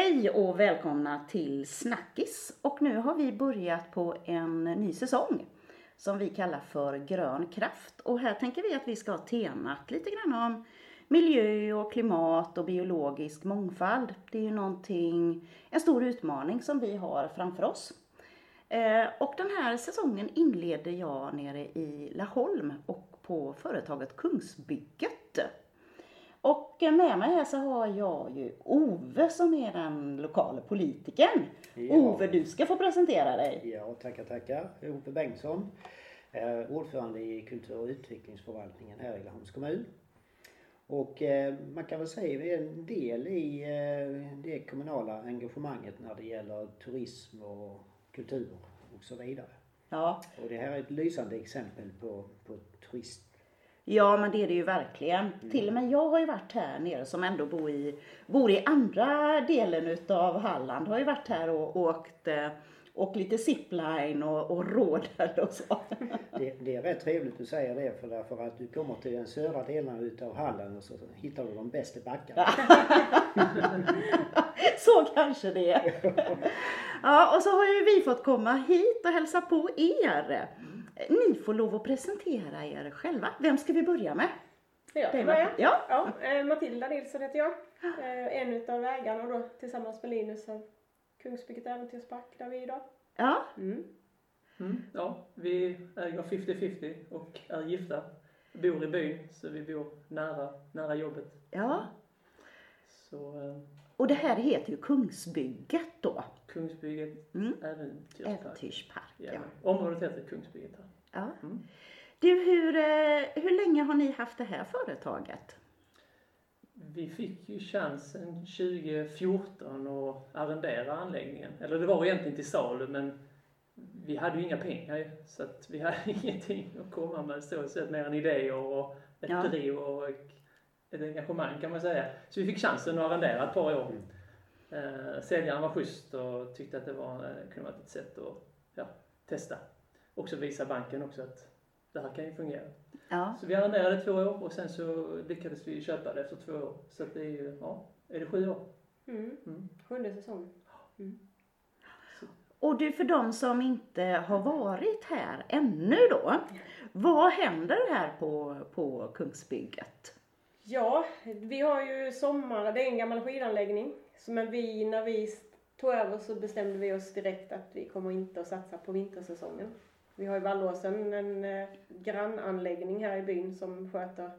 Hej och välkomna till Snackis. Och nu har vi börjat på en ny säsong som vi kallar för Grön kraft. Och här tänker vi att vi ska ha temat lite grann om miljö och klimat och biologisk mångfald. Det är ju någonting, en stor utmaning som vi har framför oss. Eh, och den här säsongen inleder jag nere i Laholm och på företaget Kungsbygget. Och med mig här så har jag ju Ove som är den lokala politikern. Ja. Ove, du ska få presentera dig. Ja, tackar, tackar. Ove Bengtsson, är ordförande i kultur och utvecklingsförvaltningen här i Laholms kommun. Och eh, man kan väl säga att vi är en del i eh, det kommunala engagemanget när det gäller turism och kultur och så vidare. Ja, Och det här är ett lysande exempel på, på turist. Ja men det är det ju verkligen. Till och med jag har ju varit här nere som ändå bor i, bor i andra delen utav Halland. Har ju varit här och åkt eh, och lite zipline och, och rådel och så. Det, det är rätt trevligt att du säger det för därför att du kommer till den södra delen utav Halland och så hittar du de bästa backarna. Så kanske det är. Ja, och så har ju vi fått komma hit och hälsa på er. Ni får lov att presentera er själva. Vem ska vi börja med? Jag kan börja. Martin. Ja. Ja, eh, Matilda Nilsson heter jag. Eh, En utav ägarna då tillsammans med Linus av Kungsbygget Äventyrspark där vi är idag. Ja, Mm. Mm, ja, vi äger 50-50 och är gifta. Bor i byn, så vi bor nära, nära jobbet. ja. Så eh, Och det här heter ju Kungsbygget då. Kungsbygget Mm. Äventyrspark. Äventyrspark. Ja. Ja. Området heter Kungsbygget här. Ja. Mm. Du, hur, eh, hur länge har ni haft det här företaget? Vi fick ju chansen 2014 att arrendera anläggningen. Eller det var egentligen till salu men vi hade ju inga pengar så att vi hade ingenting att komma med så sett mer än idéer och ett Ja. driv och ett engagemang kan man säga. Så vi fick chansen att arrendera ett par år. Eh, säljaren var schysst och tyckte att det var, eh, kunde vara ett sätt att ja, testa. Också visa banken också att det här kan ju fungera. Ja. Så vi arrenderade två år och sen så lyckades vi köpa det efter två år. Så att det är ju, ja, är det sju år? Mm. Mm. Sjunde säsongen. Och du, för de som inte har varit här ännu då. Vad händer här på, på Kungsbygget? Ja, vi har ju sommar, det är en gammal skidanläggning. Så men vi, när vi tog över så bestämde vi oss direkt att vi kommer inte att satsa på vintersäsongen. Vi har i Vallåsen en eh, grannanläggning här i byn som sköter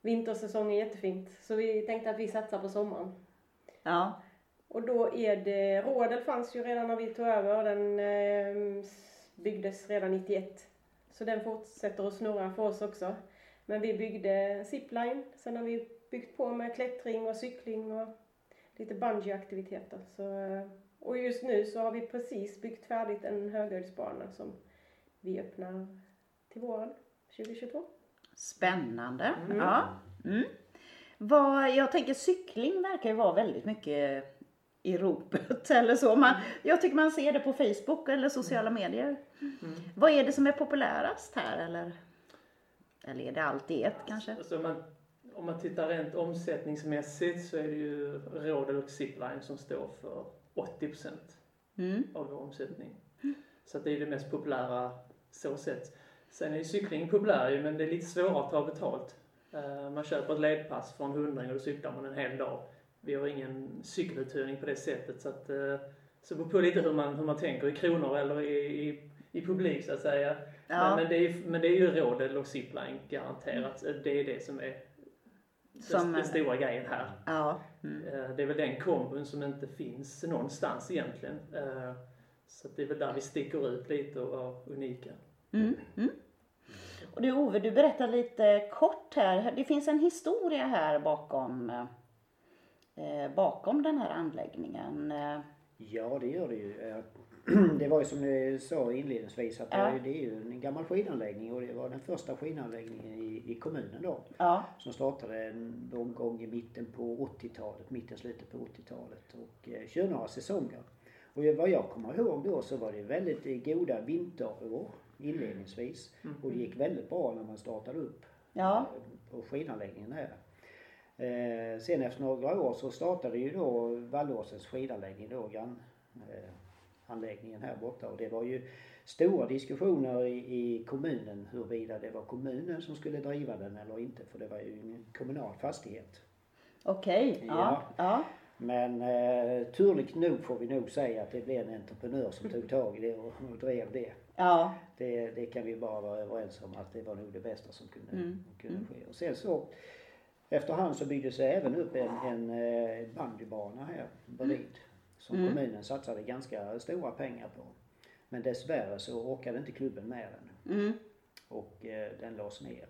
vintersäsongen jättefint. Så vi tänkte att vi satsar på sommaren. Ja, Och då är det, Rådel fanns ju redan när vi tog över, den eh, byggdes redan 91. Så den fortsätter att snurra för oss också. Men vi byggde zipline, sen har vi byggt på med klättring och cykling och lite bungee-aktiviteter. Så, eh, och just nu så har vi precis byggt färdigt en höghöjdsbana som vi öppnar till våren 2022. spännande. Mm. Ja. Mm. Vad, jag tänker cykling verkar ju vara väldigt mycket i ropet eller så. Man, jag tycker man ser det på Facebook eller sociala medier. Mm. Vad är det som är populärast här eller? Eller är det allt i ett kanske? Alltså om, man, om man tittar rent omsättningsmässigt så är det ju Rådel och Zipline som står för 80% Mm. av vår omsättning. Så att det är det mest populära så sett. Sen är ju cykling populär ju, men det är lite svårare att ta betalt. Eh, Man köper ett ledpass för en hundring och då cyklar man en hel dag. Vi har ingen cykeluthyrning på det sättet så att eh, så det beror på lite hur man, hur man tänker i kronor eller i, i, i publik så att säga. Ja. Men, men, det är, ju- men det är ju Rådel och Zipline garanterat. Det är det som är Som- den, stora grejen här. Ja. Mm. Det är väl den kombon som inte finns någonstans egentligen. Så det är väl där vi sticker ut lite och är unika. Mm. Mm. Och du Ove, du berättar lite kort här. Det finns en historia här bakom, eh, bakom den här anläggningen. Ja, det gör det ju. Eh, Det var ju som du sa inledningsvis att det Ja. är- det är ju en gammal skidanläggning och det var den första skidanläggningen i, i kommunen då. Ja. Som startade någon gång i mitten på 80-talet, mitten slutet på 80-talet och eh, kör några säsonger. Och vad jag kommer ihåg då så var det väldigt eh, goda vinterår inledningsvis och det gick väldigt bra när man startade upp Ja. eh, på skidanläggningen här. Eh, sen efter några år så startade ju då Vallåsens skidanläggning då, grann, eh, anläggningen här borta och det var ju stora diskussioner i, i kommunen huruvida det var kommunen som skulle driva den eller inte för det var ju en kommunal fastighet. Okej, ja. ja. Men eh, turligt nog får vi nog säga att det blev en entreprenör som tog tag i det och, och drev det. Ja. det. Det kan vi bara vara överens om att det var nog det bästa som kunde, Mm, kunde mm. ske. Och sen så efterhand så byggdes det även upp en, en eh, bandybana här bredvid. Som Mm. kommunen satsade ganska stora pengar på. Men dessvärre så orkade inte klubben med den Mm. och eh, den lades ner.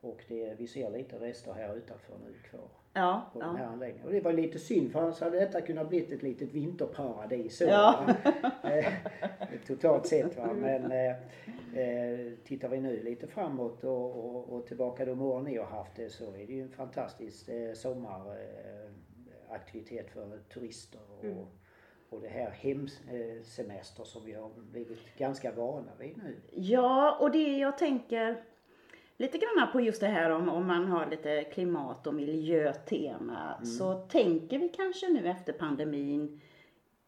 Och det, vi ser lite rester här utanför nu kvar Ja, på den här ja. anläggningen. Och det var lite synd för annars hade detta kunnat bli ett litet vinterparadis. Ja. va? Eh, Totalt sett va. Men eh, eh, tittar vi nu lite framåt och, och, och tillbaka de år ni har haft det så är det ju en fantastisk eh, sommaraktivitet för turister och, Mm. och det här hemsemester som vi har blivit ganska vana vid nu. Ja, och det jag tänker lite grann på just det här om, om man har lite klimat och miljötema Mm. så tänker vi kanske nu efter pandemin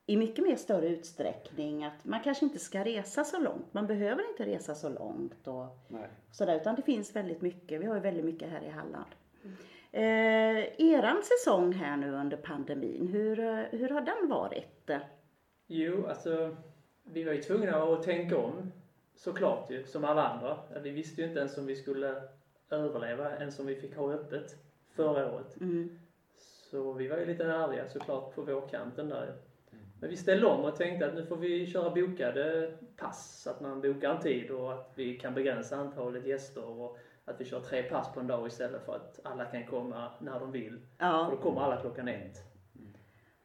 i mycket mer större utsträckning att man kanske inte ska resa så långt. Man behöver inte resa så långt och Nej. sådär utan det finns väldigt mycket. Vi har ju väldigt mycket här i Halland. Eh, eran säsong här nu under pandemin, hur, hur har den varit? Jo, alltså vi var ju tvungna att tänka om såklart ju, som alla andra. Vi visste ju inte ens om vi skulle överleva ens om vi fick ha öppet förra året. Mm. Så vi var ju lite ärliga såklart på vårkanten där. Men vi ställde om och tänkte att nu får vi köra bokade pass, så att man bokar en tid och att vi kan begränsa antalet gäster och att vi kör tre pass på en dag istället för att alla kan komma när de vill. För Ja, då kommer alla klockan ett.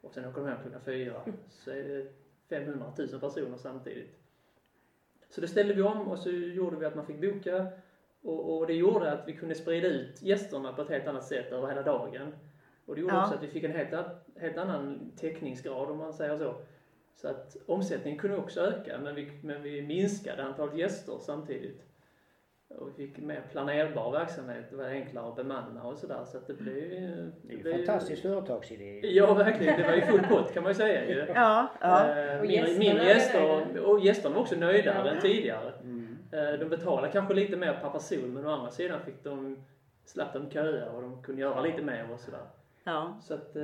Och sen åker de hem klockan fyra. Så är det 500 000 personer samtidigt. Så det ställde vi om och så gjorde vi att man fick boka. Och, och det gjorde att vi kunde sprida ut gästerna på ett helt annat sätt över hela dagen. Och det gjorde Ja. också att vi fick en helt, helt annan täckningsgrad om man säger så. Så att omsättningen kunde också öka men vi, men vi minskade antalet gäster samtidigt. Och vi fick mer planerbar verksamhet, det var enklare att bemanna och sådär så att det blev ju... Det är ju en fantastisk företagsidé. Ja, verkligen. Det var ju full pott kan man ju säga ju. ja, ja. Eh, Och gästerna mindre är gäster och gästerna var också nöjdare Ja. än tidigare. Mm. Eh, De betalade kanske lite mer per person men å andra sidan fick de, slapp de köa och de kunde göra lite mer och sådär. ja. Så att, eh,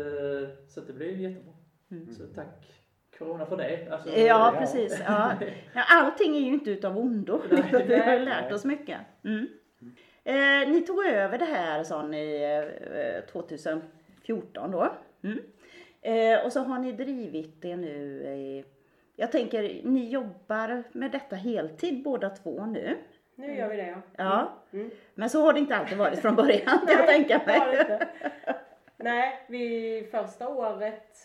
så att det blev jättebra. Mm. Så tack Corona för det. Alltså, Ja, precis. Ja. Ja, allting är ju inte utav ondo. Vi har ju lärt oss mycket. Mm. Eh, ni tog över det här sa ni eh, 2014 då. Mm. Eh, och så har ni drivit det nu i, jag tänker ni jobbar med detta heltid båda två nu. Nu gör vi det ja. Ja. Mm. Men så har det inte alltid varit från början kan jag tänka mig. Nej, vi första året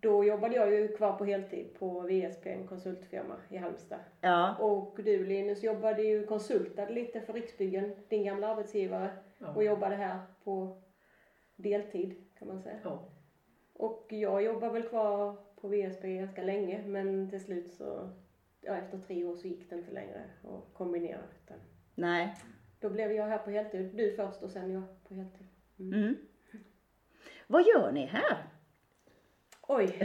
då jobbade jag ju kvar på heltid på VSP, en konsultfirma i Halmstad. Ja, Och du Linus jobbade ju konsultade lite för Riksbyggen, din gamla arbetsgivare, och Ja. jobbade här på deltid kan man säga. Ja. Och jag jobbar väl kvar på VSP ganska länge men till slut så, ja efter tre år så gick det inte längre att kombinera. Utan nej. då blev jag här på heltid, du först och sen jag på heltid. Mm. Vad gör ni här? Oj!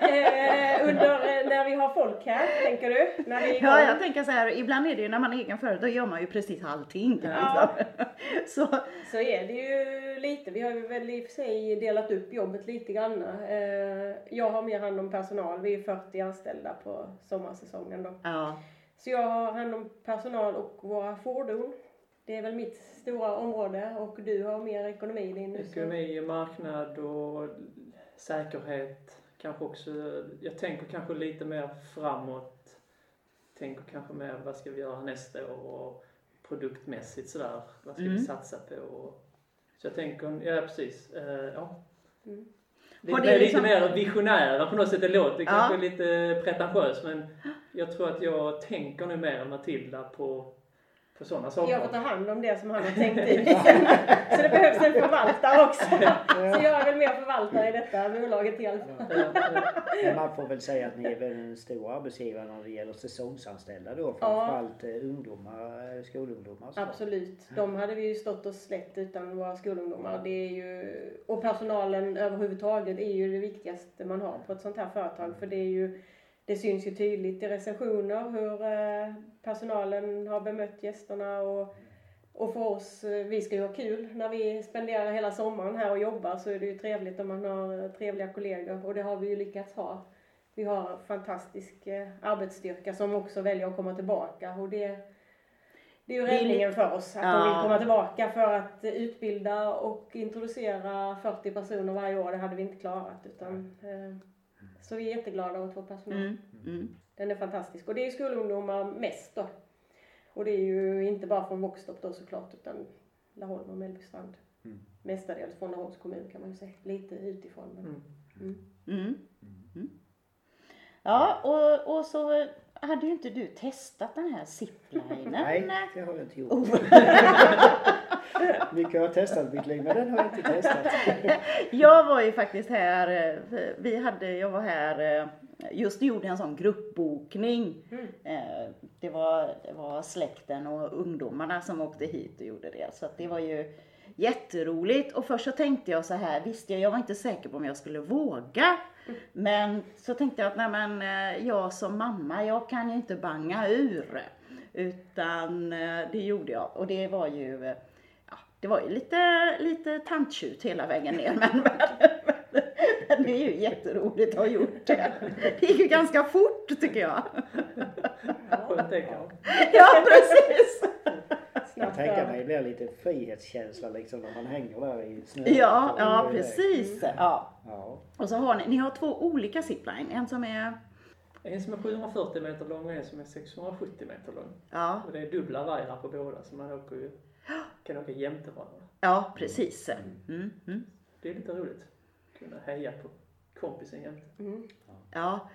eh, under, eh, när vi har folk här, tänker du? När vi? Ja, jag tänker så här, ibland är det ju när man är egen företag, då gör man ju precis allting. Ja. Liksom. Så, Så är det ju lite, vi har ju väl i och för sig delat upp jobbet lite grann. Eh, jag har mer hand om personal, vi är 40 anställda på sommarsäsongen då. ja. Så jag har hand om personal och våra fordon. Det är väl mitt stora område och du har mer ekonomi Linus. Ekonomi, marknad och säkerhet. Kanske också, jag tänker kanske lite mer framåt. Tänker kanske mer vad ska vi göra nästa år och produktmässigt sådär. Vad ska Mm. vi satsa på? Och, så jag tänker, ja precis. Eh, ja. Mm. Det det lite liksom- mer visionära på något sätt. Det låter Ja. kanske lite pretentiöst men jag tror att jag tänker nu mer än Matilda på på sådana saker. Jag får ta hand om det som han har tänkt ut. Så det behövs en förvaltare också. Så jag är väl mer förvaltare i detta bolaget i alla fall. Ja, ja. Men man får väl säga att ni är väl en stor arbetsgivare när det gäller säsongsanställda då. Framförallt eh, ungdomar, eh, skolungdomar. Så. Absolut. De hade vi ju stått och slätt utan våra skolungdomar. Det är ju, och personalen överhuvudtaget är ju det viktigaste man har på ett sånt här företag. För det är ju det syns ju tydligt i recensioner hur eh, personalen har bemött gästerna och, och för oss, eh, vi ska ju ha kul när vi spenderar hela sommaren här och jobbar så är det ju trevligt om man har eh, trevliga kollegor och det har vi ju lyckats ha. Vi har fantastisk arbetsstyrka som också väljer att komma tillbaka och det, det är ju räddningen för oss att de Ja. vill komma tillbaka för att utbilda och introducera 40 personer varje år. Det hade vi inte klarat utan eh, så vi är jätteglada åt vår personal. Mm, mm. Den är fantastisk. Och det är ju skolungdomar mest då. Och det är ju inte bara från Våxtorp då såklart utan Laholm och Mellbystrand. Mm. Mestadels från Laholms kommun kan man ju säga. Lite utifrån. Men, Mm. mm. Mm. Mm. Ja, och, och så hade ju inte du testat den här ziplinen. Nej, det har jag inte gjort. Oh. Mycket har jag testat mitt liv men den har jag inte testat. Jag var ju faktiskt här, eh, vi hade, jag var här, eh, just gjorde en sån gruppbokning. Mm. Eh, Det var, det var släkten och ungdomarna som åkte hit och gjorde det. Så det var ju jätteroligt. Och först så tänkte jag så här, visst jag, jag var inte säker på om jag skulle våga. Men så tänkte jag att nej men eh, jag som mamma, jag kan ju inte banga ur. Utan eh, det gjorde jag. Och det var ju, ja, det var ju lite, lite tanttjut hela vägen ner. Men, men, men det är ju jätteroligt att ha gjort det. Det gick ju ganska fort tycker jag. Kan. Ja, precis. Jag tänker mig det blir lite frihetskänsla liksom när man hänger där i snön. Ja, ja precis. Ja. Ja. Och så har ni, ni har två olika zipline. En som är, En som är 740 meter lång och en som är 670 meter lång. ja, Och det är dubbla vajrar på båda så man åker ju, kan åka jämte varandra. ja precis. Mm, mm. Det är lite roligt. Kunna heja på kompisen jämte. Mm. Ja.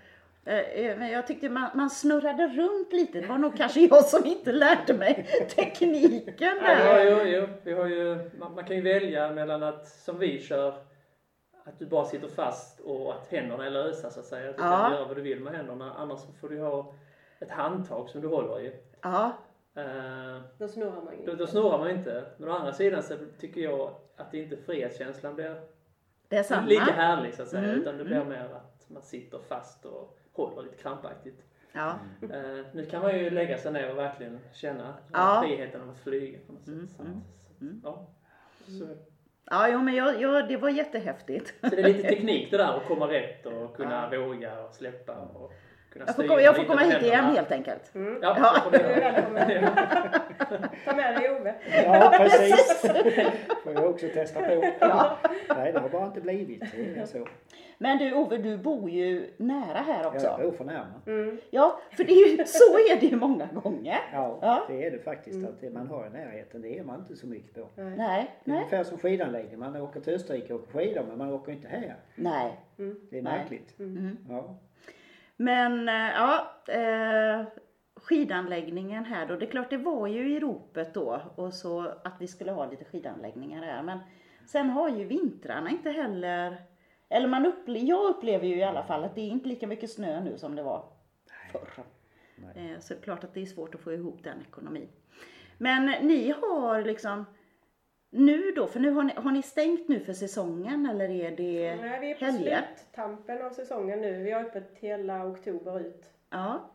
Eh, eh, Men jag tyckte man, man snurrade runt lite. Det var nog kanske jag som inte lärde mig tekniken Ja, där. jo, jo. Vi har ju, man, man kan ju välja mellan att, som vi kör, att du bara sitter fast och att händerna är lösa så att säga. Att du Ja. kan göra vad du vill med händerna. Annars får du ha ett handtag som du håller i. Ja, Eh, Då snurrar man ju då, inte. då snurrar man inte. Men å andra sidan så tycker jag att inte frihetskänslan blir det är samma. lika härlig så att säga. Mm, Utan det blir mer att man sitter fast och håller lite krampaktigt. Ja, Eh, nu kan man ju lägga sig ner och verkligen känna Ja. friheten av att flyga på något sätt. Mm, Så, mm, så, mm. ja. Så, ja jo, men jag, jag, det var jättehäftigt. så det är lite teknik det där att komma rätt och kunna våga och släppa och Jag får, komma- jag får komma hit igen helt enkelt. Mm. Ja, Ja. Du är välkommen. Ta med dig Ove. ja, precis. får jag också testa på. Nej, det har bara inte blivit. Så. Men du Ove, du bor ju nära här Jag också. bor för närmare. Mm. Ja, för det är ju, så är det ju många gånger. Ja, Ja. det är det faktiskt. Att det man har i närheten, det är man inte så mycket på. Nej. Nej, Det är ungefär som skidanläggning. Man åker till Österrike och åker skidor men man åker inte här. nej. Det är Nej. märkligt. Mm. Ja. Men eh, ja, eh, skidanläggningen här då. Det är klart det var ju i ropet då och så att vi skulle ha lite skidanläggningar här. Men sen har ju vintrarna inte heller, eller man upple- jag upplever ju i alla fall att det är inte lika mycket snö nu som det var förr. Eh, så det är klart att det är svårt att få ihop den ekonomin. Men ni har liksom nu då, för nu har ni, har ni stängt nu för säsongen eller är det Nej, vi är på helger? sluttampen av säsongen nu. Vi har öppet hela oktober ut. Ja,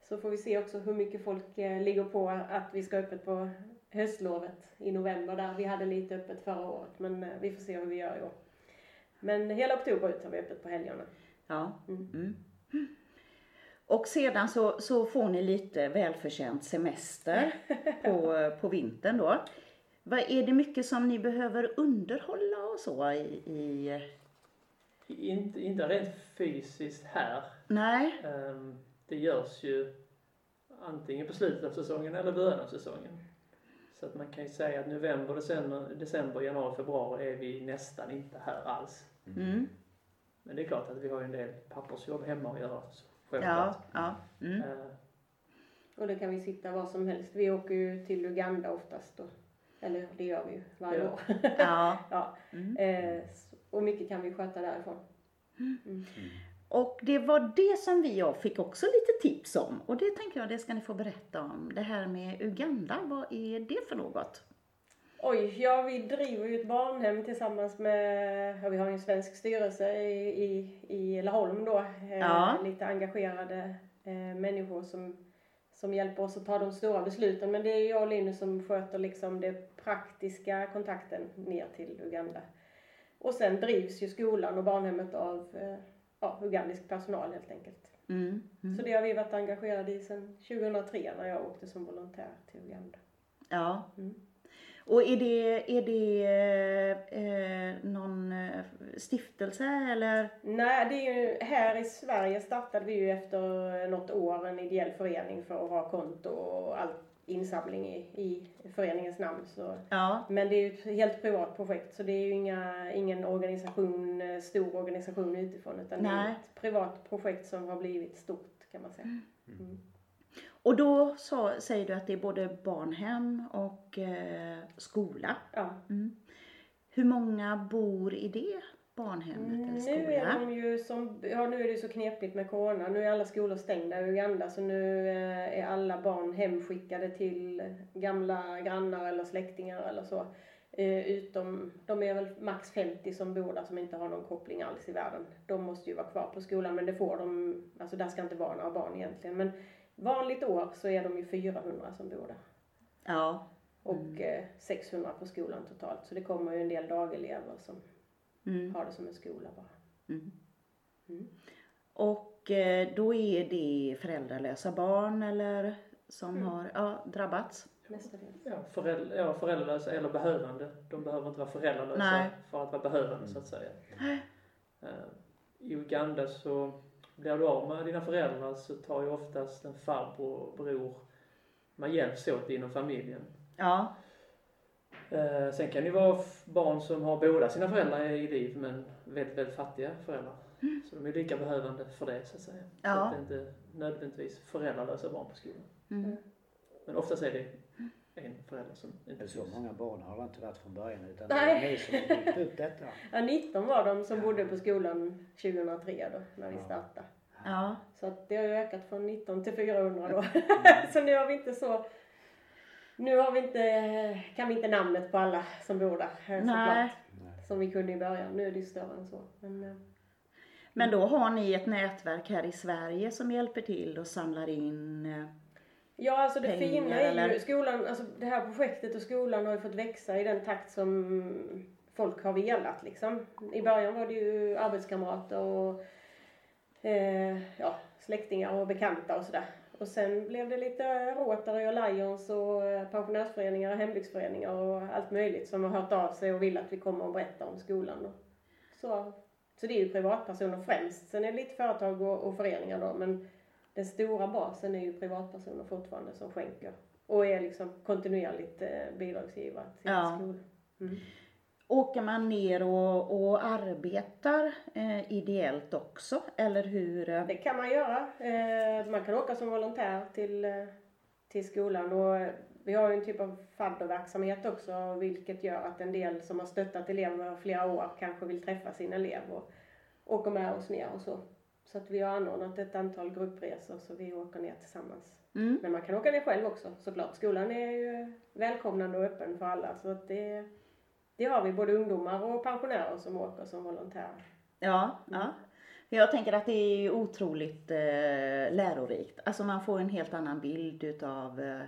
Så får vi se också hur mycket folk eh, ligger på att vi ska öppet på höstlovet i november där. Vi hade lite öppet förra året men eh, vi får se hur vi gör i år. Men hela oktober ut har vi öppet på helgerna. ja. Mm. Mm. Och sedan så, så får ni lite välförtjänt semester på, på vintern då. Vad Är det mycket som ni behöver underhålla och så i, i Inte, inte rent fysiskt här. nej? Ehm, Det görs ju antingen på slutet av säsongen eller början av säsongen. Så att man kan ju säga att november, december, december januari, februari är vi nästan inte här alls. Mm. Men det är klart att vi har ju en del pappersjobb hemma att göra. Så Ja, självklart. ja. Mm. Eh, Och det kan vi sitta var som helst. Vi åker ju till Uganda oftast då. Eller det gör vi ju varje Ja. år. Ja. ja. Mm. Eh, och mycket kan vi sköta därifrån. Och det var det som vi jag fick också lite tips om. Och det tänker jag, det ska ni få berätta om. Det här med Uganda, vad är det för något? Oj, ja vi driver ju ett barnhem tillsammans med, ja, vi har en svensk styrelse i, i, i Laholm då. Eh, Ja. Lite engagerade eh, människor som, som hjälper oss att ta de stora besluten. Men det är jag och Linus som sköter liksom det praktiska kontakten ner till Uganda. Och sen drivs ju skolan och barnhemmet av eh, ja, ugandisk personal helt enkelt. Mm. Mm. Så det har vi varit engagerade i sedan 2003 när jag åkte som volontär till Uganda. Ja. Mm. Och är det, är det eh, någon eh, stiftelse eller? Nej, det är ju, här i Sverige startade vi ju efter något år en ideell förening för att ha konto och all insamling i, i föreningens namn. Så. Ja. Men det är ju ett helt privat projekt så det är ju inga, ingen organisation, eh, stor organisation utifrån utan det är Nej. ett privat projekt som har blivit stort kan man säga. Mm. Och då så, säger du att det är både barnhem och eh, skola. Ja. Mm. Hur många bor i det barnhemmet eller Mm, Nu är de ju som, ja nu är det så knepigt med corona. Nu är alla skolor stängda i Uganda så nu eh, är alla barn hemskickade till gamla grannar eller släktingar eller så. Eh, Utom, de är väl max 50 som bor där som inte har någon koppling alls i världen. De måste ju vara kvar på skolan men det får de, alltså där ska inte vara några barn egentligen. Men vanligt år så är de ju 400 som bor där. Ja. Och eh, 600 på skolan totalt. Så det kommer ju en del dagelever som Mm. har det som en skola bara. Mm. Mm. Och eh, då är det föräldralösa barn eller som Mm. har ja, drabbats? Mestadels. Ja, föräldrar, ja, föräldralösa eller behövande. De behöver inte vara föräldralösa Nej. för att vara behövande så att säga. Eh, I Uganda så blir du av med dina föräldrar så tar ju oftast en farbror och bror, man hjälps åt inom familjen. Ja. Eh, sen kan det ju vara barn som har båda sina föräldrar i liv men väldigt, väldigt fattiga föräldrar. Så de är lika behövande för det så att säga. Så Ja. att det är inte nödvändigtvis föräldralösa barn på skolan. Mm. Men oftast är det en förälder som inte så finns. många barn har det inte varit från början utan Nej. det är ni som har byggt upp detta. Ja, 19 var de som bodde på skolan 2003 då, när vi Ja. startade. Ja. Så att det har ju ökat från 19 till 400 då. så nu har vi inte så... Nu har vi inte, kan vi inte namnet på alla som bor där eh, såklart. Som vi kunde i början. Nu är det ju större än så. Men, eh, Men då har ni ett nätverk här i Sverige som hjälper till och samlar in eh, Ja, alltså det Pengar, fina är eller? ju skolan, alltså det här projektet och skolan har ju fått växa i den takt som folk har velat liksom. I början var det ju arbetskamrater och eh, ja, släktingar och bekanta och sådär. Och sen blev det lite Rotary och Lions och eh, pensionärsföreningar och hembygdsföreningar och allt möjligt som har hört av sig och vill att vi kommer och berättar om skolan. Så, så det är ju privatpersoner främst. Sen är det lite företag och, och föreningar då men den stora basen är ju privatpersoner fortfarande som skänker och är liksom kontinuerligt eh, bidragsgivare till Ja. skolan. Mm. Åker man ner och, och arbetar eh, ideellt också? Eller hur? eh? Det kan man göra. Eh, man kan åka som volontär till, eh, till skolan och eh, vi har ju en typ av fadderverksamhet också vilket gör att en del som har stöttat elever flera år kanske vill träffa sin elev och åker med oss ner och så. Så att vi har anordnat ett antal gruppresor så vi åker ner tillsammans. Mm. Men man kan åka ner själv också såklart. Skolan är ju välkomnande och öppen för alla så att det, det har vi både ungdomar och pensionärer som åker som volontärer. Ja, ja. Jag tänker att det är otroligt eh, lärorikt. Alltså man får en helt annan bild utav, eh,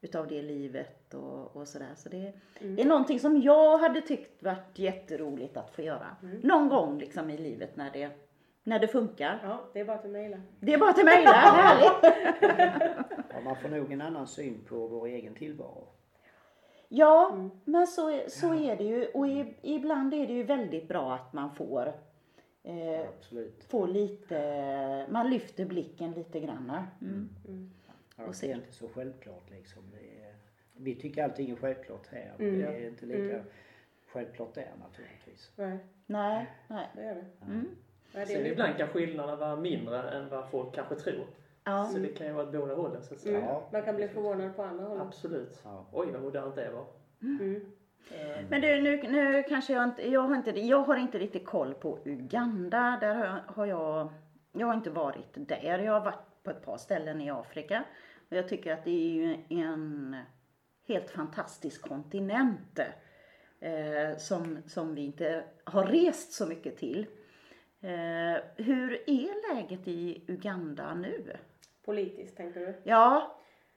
utav det livet och, och sådär. Så det, Mm. det är någonting som jag hade tyckt varit jätteroligt att få göra. Mm. Någon gång liksom i livet när det, när det funkar. Ja, det är bara att mejla. Det är bara till mig där, härligt! Ja, man får nog en annan syn på vår egen tillvaro. Ja, Mm. men så, är- så är det ju. Och i, ibland är det ju väldigt bra att man får, eh, Absolut. får lite, man lyfter blicken lite grann. Mm. Mm. Ja, Och det är inte så självklart liksom. Det är, vi tycker allting är självklart här. Mm. Det är inte lika Mm. självklart där naturligtvis. Nej, Nej, nej. det är det. Mm. Det Sen ibland kan skillnaderna vara mindre än vad folk kanske tror. Ja. Så det kan ju vara åt båda hållen så att säga. Mm. Ja. Man kan bli förvånad på andra hållet. Absolut. Ja. Oj vad modernt det var. Mm. Eh, Men du, nu, nu kanske jag inte, jag har inte, jag har inte riktigt koll på Uganda. Där har jag, har jag, jag har inte varit där. Jag har varit på ett par ställen i Afrika. Och jag tycker att det är ju en helt fantastisk kontinent. Eh, som, som vi inte har rest så mycket till. Eh, hur är läget i Uganda nu? Politiskt tänker du? Ja,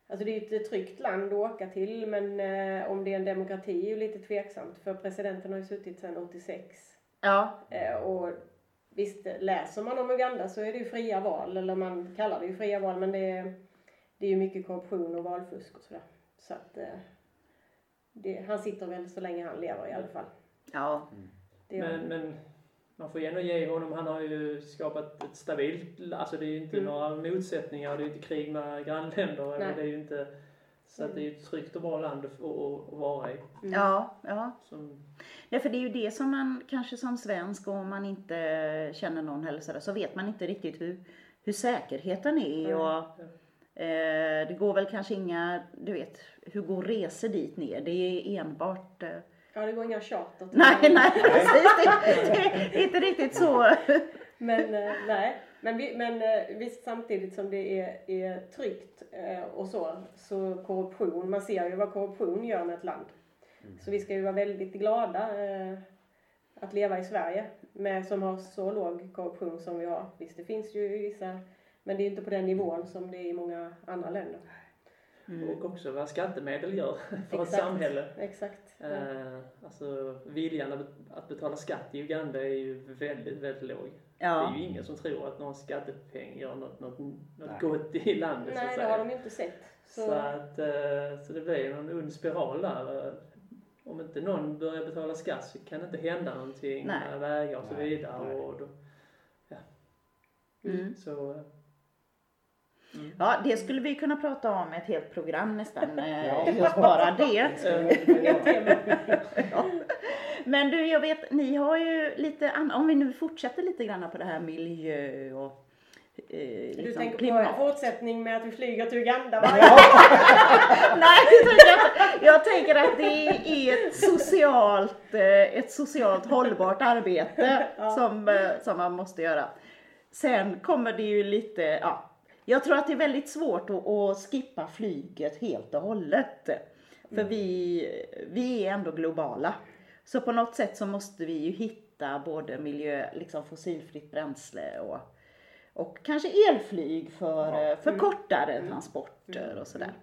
Alltså det är ju ett tryggt land att åka till men eh, om det är en demokrati är ju lite tveksamt för presidenten har ju suttit sedan 86. ja, Eh, och visst, läser man om Uganda så är det ju fria val, eller man kallar det ju fria val men det är, det är ju mycket korruption och valfusk och sådär. Så att eh, det, han sitter väl så länge han lever i alla fall. ja, Det gör Men, men man får ju ändå ge honom, han har ju skapat ett stabilt, alltså det är ju inte Mm. några motsättningar, det är ju inte krig med grannländer, Nej. det är ju inte, så att det är ju ett tryggt och bra land att, att, att vara i. Mm. ja, ja. Som, Nej, för det är ju det som man kanske som svensk, om man inte känner någon heller sådär, så vet man inte riktigt hur, hur säkerheten är. Mm. Och, eh, det går väl kanske inga, du vet, hur går resor dit ner? Det är enbart... Eh, Ja, det går inga charter till nej, nej, precis. Det, det är inte riktigt så. Men eh, nej, men, vi, men eh, visst samtidigt som det är, är tryggt eh, och så, så korruption, man ser ju vad korruption gör med ett land. Så vi ska ju vara väldigt glada att leva i Sverige med, som har så låg korruption som vi har. Visst, det finns ju vissa, men det är ju inte på den nivån som det är i många andra länder. Och också vad skattemedel gör för ett Exakt. samhälle. Exakt. Ja. Eh, alltså viljan att bet- att betala skatt i Uganda är ju väldigt, väldigt låg. Det Ja, är ju ingen som tror att någon skattepeng gör något, något, något Nej. gott i landet så att Nej, det säga. har de ju inte sett. Så, Så, att, eh, så det blir en ond spiral där. Om inte någon börjar betala skatt så kan det inte hända någonting Nej. vägar och så Nej, vidare. nej. Och då, mm. så, mm. ja, det skulle vi kunna prata om ett helt program nästan. eh, Ja. Just bara det. Eh, Ja. Men du, jag vet, ni har ju lite an- om vi nu fortsätter lite grann på det här miljö och eh, du liksom tänker på klimat. en fortsättning med att vi flyger till Uganda? Nej, tänker jag, jag tänker att det är ett socialt, eh, ett socialt hållbart arbete Ja. som, eh, som man måste göra. Sen kommer det ju lite, ja, jag tror att det är väldigt svårt att, att skippa flyget helt och hållet. För vi, vi är ändå globala. Så på något sätt så måste vi ju hitta både miljö, liksom fossilfritt bränsle och, och kanske elflyg för, Ja. för kortare transporter och sådär.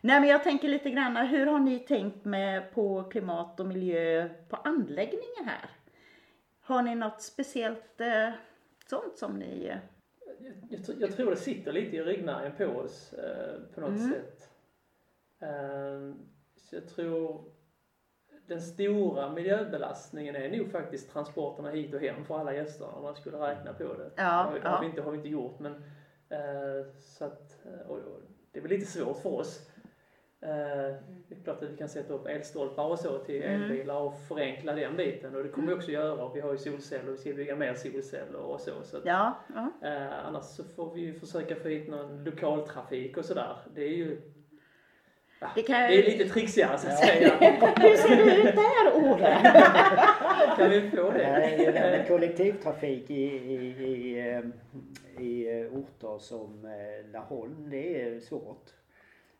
Nej men jag tänker lite grann, hur har ni tänkt med på klimat och miljö på anläggningen här? Har ni något speciellt eh, sånt som ni... eh, jag, jag, tr- jag tror det sitter lite i ryggmärgen på oss eh, på något Mm. sätt. Eh, så jag tror den stora miljöbelastningen är nog faktiskt transporterna hit och hem för alla gäster om man skulle räkna på det. Ja, det har, vi- det har, ja. vi inte, har vi inte gjort men eh, så att, eh, och, och, det är väl lite svårt för oss. Eh, det är klart att vi kan sätta upp elstolpar och så till Mm. elbilar och förenkla den biten och det kommer vi också göra och vi har ju solceller och vi ska bygga mer solceller och så. så Ja, ja. Eh, annars så får vi ju försöka få hit någon lokaltrafik och sådär. Det är ju ja, Det det, kan- är lite trixigare så att säga. Hur ser det ut där Ove? Kan vi få det? Nej, det med kollektivtrafik i, i, i, eh, i eh, orter som Laholm, det är svårt.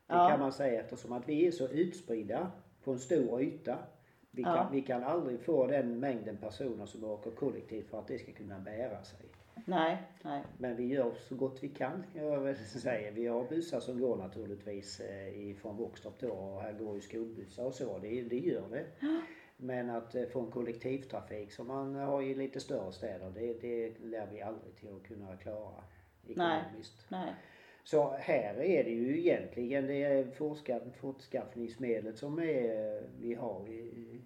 Det Ja. kan man säga eftersom att vi är så utspridda på en stor yta. Vi kan, Ja. vi kan aldrig få den mängden personer som åker kollektivt för att det ska kunna bära sig. Nej, nej. Men vi gör så gott vi kan, jag säga. Vi har bussar som går naturligtvis eh, ifrån Våxtorp då och här går ju skolbussar och så. Det, det gör det. Men att eh, få en kollektivtrafik som man har i lite större städer, det, det lär vi aldrig till att kunna klara Nej. ekonomiskt. nej. Så här är det ju egentligen det fortskaffningsmedlet som är, vi har i, i,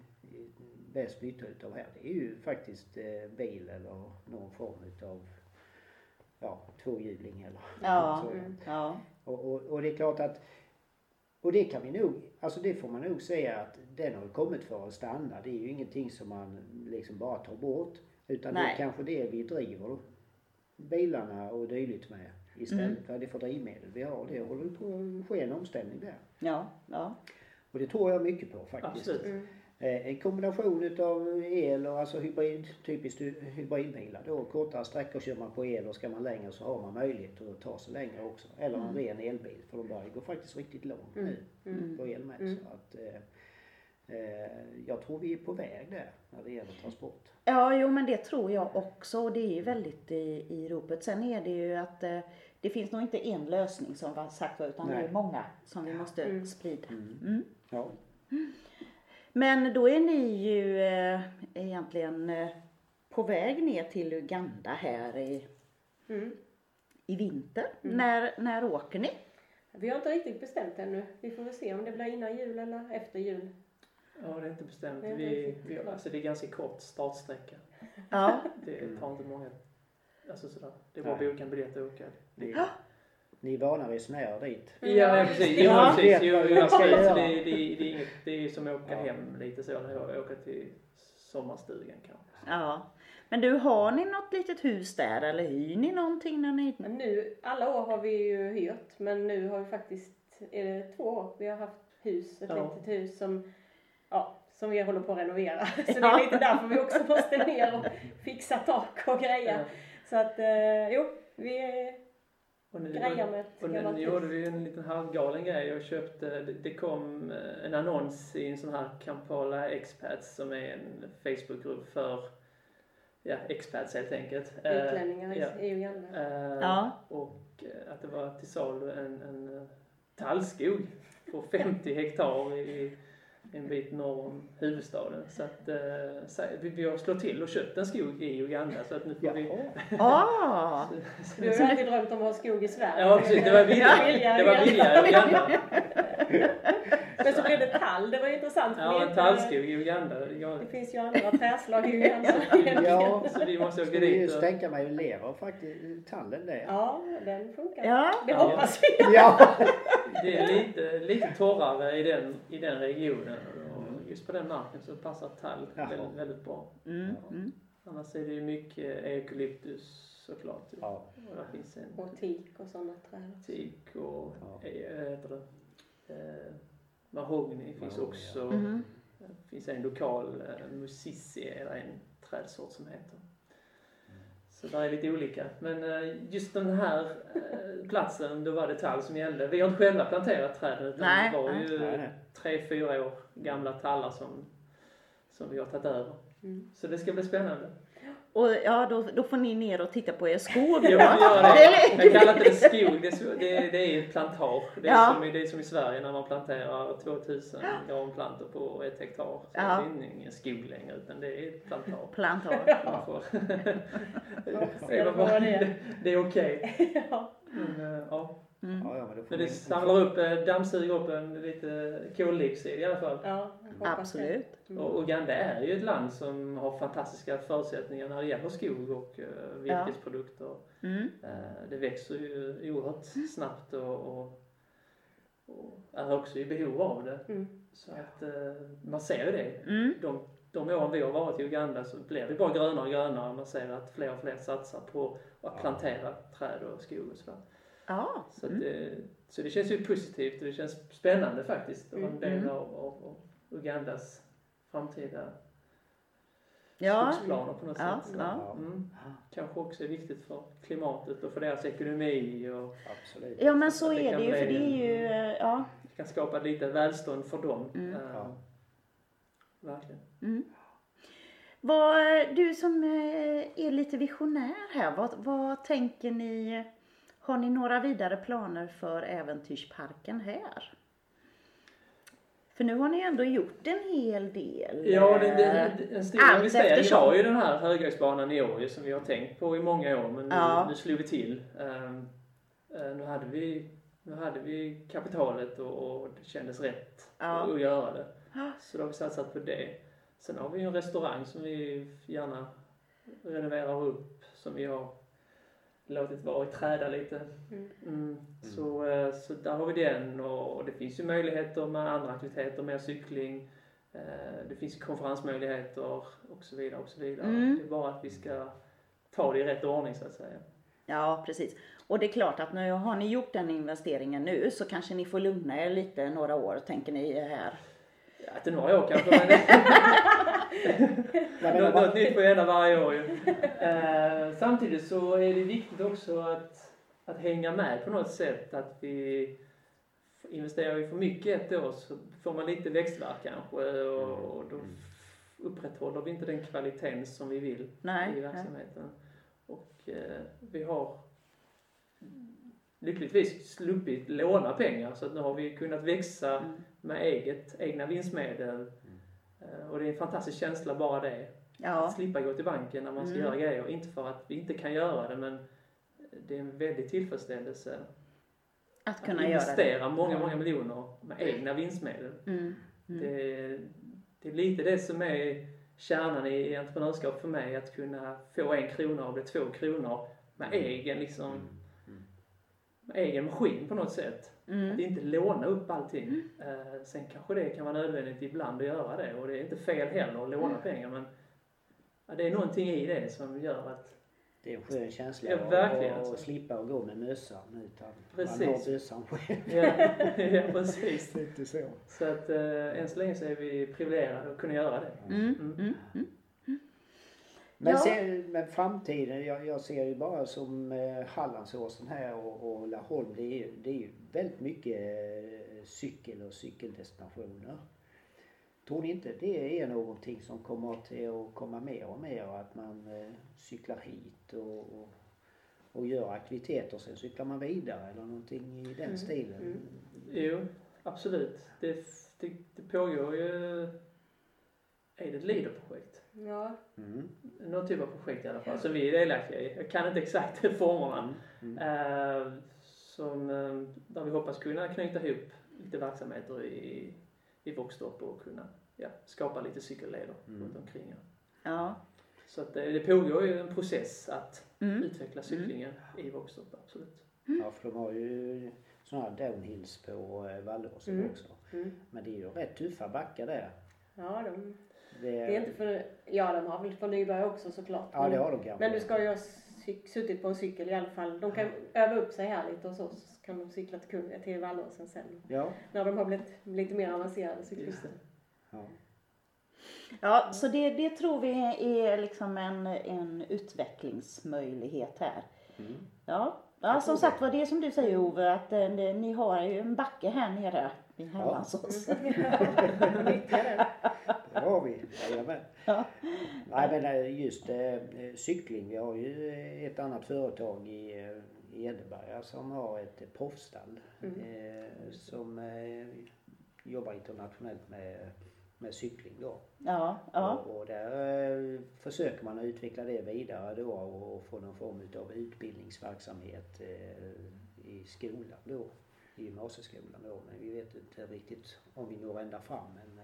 bäst nytta utav här. Det är ju faktiskt eh, bil eller någon form utav ja, tvåhjuling eller Ja. Mm. ja. Och, och, och det är klart att och det kan vi nog, alltså det får man nog säga att den har kommit för att stanna. Det är ju ingenting som man liksom bara tar bort. Utan det Nej. är kanske det vi driver bilarna och dylikt med istället. Vad är det för drivmedel vi har? Det håller på att ske en omställning där. Ja, ja. Och det tror jag mycket på faktiskt. Absolut. Mm. Eh, En kombination utav el och alltså hybrid, typiskt hybridbilar då. Kortare sträckor kör man på el och ska man längre så har man möjlighet att ta sig längre också. Eller en ren elbil för de börjar gå faktiskt riktigt långt nu Mm. på el med. Mm. Så att, eh, eh, jag tror vi är på väg där när det gäller transport. Ja, jo men det tror jag också och det är ju väldigt i, i ropet. Sen är det ju att eh, det finns nog inte en lösning som var sagt utan det Nej. är många som vi måste Mm. sprida. Mm. Mm. Ja. Men då är ni ju eh, egentligen eh, på väg ner till Uganda här i, Mm. i vinter. Mm. När, när åker ni? Vi har inte riktigt bestämt ännu. Vi får väl se om det blir innan jul eller efter jul. Ja, det är inte bestämt. Det Vi, vi, alltså det är ganska kort startsträcka. Ja, Det tar inte många, alltså sådär. Det är bara att boka en biljett och åka. Ni, ni är vana resenärer dit. Mm. Ja, ja precis. Ja. precis. Jo, jo, absolut. jag det, det, det, är inget, det är som att åka Ja. hem lite så. Eller åka till sommarstugan kanske. ja. Men du, har ni något litet hus där eller hyr ni någonting när ni... Men nu, alla år har vi ju hyrt, men nu har vi faktiskt, är det två år vi har haft hus, ett Ja. litet hus som, ja, som vi håller på att renovera. Så det Ja. är lite därför vi också måste ner och fixa tak och grejer. Ja. Så att, eh, jo, vi Och nu, ett och nu gjorde vi en liten halvgalen grej. Jag köpte, det, det kom eh, en annons i en sån här Kampala Expats som är en Facebookgrupp för ja, expats helt enkelt. Eh, Utlänningar i- ja. i Uganda. Eh, Ja. Och att det var till salu en, en tallskog på 50 hektar i en bit norr om huvudstaden. Så att eh, så, vi, vi har slått till och köpt en skog i Uganda så att nu får vi... Jaha. Ah! Du har ju alltid drömt om att ha skog i Sverige. Ja precis, det var billigare. Det var billigare i Uganda. Men så blev det tall, det var intressant. det Ja, tallskog i Uganda. Ja, Det finns ju andra träslag i Uganda. Ja, Så vi måste åka dit just tänka mig leva faktiskt tallen där. Ja, den funkar. Ja. Det Ja. hoppas vi. Ja. Det är lite, lite torrare i den, i den regionen. Och just på den marken så passar tall väldigt, väldigt bra. Mm, mm. Annars är det ju mycket eukalyptus såklart. ja. Och där finns en Och teak och sådana träd. teak och Ja. eh, det? Eh, mahogny finns Mahogny, också. ja. Mhm. Det finns en lokal eh, musissi, eller en trädsort som heter. Så där är lite olika. Men eh, just den här eh, platsen, då var det tall som gällde. Vi har inte själva planterat träden utan Nej, det var nej. ju nej. tre, fyra år gamla tallar som, som vi har tagit över. Mm. Så det ska bli spännande. Och ja, då, då får ni ner och titta på er skog. Då. gör Det är Jag kallar inte det skog, det är, det, är- det är ju plantage. Det är, Ja. som, i- det är som i Sverige när man planterar 2000 granplantor på ett hektar. Så Ja. Det är ingen skog längre utan det är plantage. Plantage. Man får- det vad det är. det är okej. Ja. Men, eh, ja. Mm. Ja, ja, men får Men det samlar upp, eh, dammsuger upp en lite koldioxid i alla fall. Ja, Absolut. det. Mm. Och Uganda är ju ett land som har fantastiska förutsättningar när det gäller skog och uh, virkesprodukter. Mm. Eh, det växer ju oerhört snabbt och, och, och är också i behov av det. Mm. Så att eh, man ser ju det. Mm. De, de åren vi har varit i Uganda så blir det bara grönare och grönare. Man ser att fler och fler satsar på att Ja. plantera träd och skog och sådär. Ja. Så, Mm. det, så det känns ju positivt och det känns spännande faktiskt att vara en del Mm. av, av, av Ugandas framtida Ja. skogsplaner på något Ja, sätt. ja. Mm. Kanske också är viktigt för klimatet och för deras ekonomi och Absolut. Ja men så det är det ju för det är ju, eh, ja. kan skapa lite välstånd för dem. Mm. Eh, Ja. Verkligen. Mm. Vad, du som eh, är lite visionär här, vad, vad tänker ni? Har ni några vidare planer för äventyrsparken här? För nu har ni ändå gjort en hel del. Ja, det, det, en stor allt investering eftersom. var ju den här höghöjdsbanan i Årje som vi har tänkt på i många år men nu, Ja. nu slog vi till. Ehm, eh, nu, hade vi, nu hade vi kapitalet och, och det kändes rätt Ja. att, att göra det. Så då har vi satsat på det. Sen har vi ju en restaurang som vi gärna renoverar upp som vi har låtit vara i träda lite. Mm. Mm. Så, eh, så där har vi den och, det finns ju möjligheter med andra aktiviteter, mer cykling. eh, Det finns konferensmöjligheter och så vidare och så vidare. Mm. Det är bara att vi ska ta det i rätt ordning så att säga. Ja, precis. Och det är klart att nu har ni gjort den investeringen nu så kanske ni får lugna er lite några år, tänker ni här. Ja, inte några år kanske, men något, något nytt får hända varje år ju. Eh, samtidigt så är det viktigt också att, att hänga med på något sätt. Att vi investerar vi för mycket ett år så får man lite växtvärk kanske och, och då upprätthåller vi inte den kvaliteten som vi vill Nej. i nej. verksamheten. Och eh, vi har lyckligtvis sluppit låna pengar så att nu har vi kunnat växa Mm. Med eget, egna vinstmedel. Eh, och det är en fantastisk känsla bara det. Att Ja, slippa gå till banken när man ska Mm. göra grejer. Inte för att vi inte kan göra det men det är en väldig tillfredsställelse att att kunna göra det. investera många, många miljoner med egna vinstmedel. Mm. Mm. Det, det är lite det som är kärnan i entreprenörskap för mig. Att kunna få en krona och bli två kronor med egen liksom, med egen maskin på något sätt. Att Mm. inte låna upp allting. Eh, sen kanske det kan vara nödvändigt ibland att göra det och det är inte fel heller att låna pengar men ja, det är någonting i det som gör att Det är en skön känsla Ja, att- verkligen, att alltså. slippa att gå med mössan utan Precis. man har bössan själv. ja, ja precis. Lite så. Så att eh, än så länge så är vi privilegierade att kunna göra det. Mm. Mm. Men, Ja. sen, men framtiden, jag, jag ser ju bara som eh, Hallandsåsen här och, och Laholm, det är, ju- det är ju väldigt mycket eh, cykel och cykeldestinationer. Tror ni inte det är någonting som kommer till att komma mer och mer att man eh, cyklar hit och, och, och gör aktiviteter och sen cyklar man vidare eller någonting i den Mm, stilen? mm. Jo, absolut. Det, det, det pågår ju... Är det ett leaderprojekt? Ja, Mm. Någon typ av projekt i alla fall, som vi är delaktiga i. Jag kan inte exakt formerna. Mm. Eh, som, eh, där vi hoppas kunna knyta ihop lite verksamheter i, i Våxtorp och kunna ja, skapa lite cykelleder Mm. runt omkring. Ja. Så att det, det pågår ju en process att Mm. utveckla cyklingen i Våxtorp, absolut. Ja, för de har ju sådana här downhills på eh, Vallåsen Mm. också. mm. Men det är ju rätt tuffa backar där. ja de, Det, det är inte för, ja de har väl för nybörjare också såklart. Ja, det har de kanske. Men du ska ju ha suttit på en cykel i alla fall. De kan öva upp sig här lite och så, så kan de cykla till, Kung- till Vallåsen sen. Ja. När de har blivit lite mer avancerade cyklister. ja. Ja, så det, det tror vi är liksom en, en utvecklingsmöjlighet här. Mm. Ja, ja som sagt var det som du säger Ove, att eh, ni har ju en backe här nere Hallandsåsen. Nyttja den. Det har vi. Jajamän. Ja. Nej men eh, just eh, cykling. Vi har ju ett annat företag i eh, i Edeberga som har ett eh, proffsstall. Mm. Eh, som eh, jobbar internationellt med, med cykling då. Ja, ja. Och, och där försöker man att utveckla det vidare då och få någon form av utbildningsverksamhet i skolan då. I gymnasieskolan då. Men vi vet inte riktigt om vi når ända fram. Men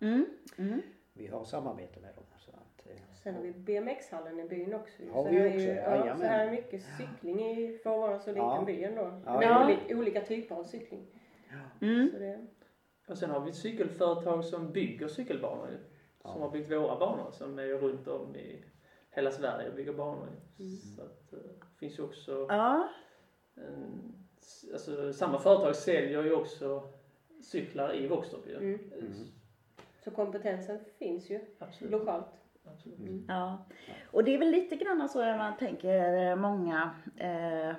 Mm, mm. vi har samarbete med dem. Så att, eh, Sen har vi BMX-hallen i byn också. Har så vi här är också, ju, ja, jajamän. så här är mycket cykling i, för att vara så liten Ja. by ändå. Ja, ja. olika, olika typer av cykling. Mm. Så det, Och sen har vi ett cykelföretag som bygger cykelbanor ju. Som Ja. har byggt våra banor som är runt om i hela Sverige och bygger banor ju. Mm. Så att eh, det finns ju också Ja, en, alltså samma företag säljer ju också cyklar i Våxtorp ju. mm. Mm. Så kompetensen finns ju Absolut. lokalt. Absolut. Mm. ja. Och det är väl lite grann så att man tänker eh, många, eh,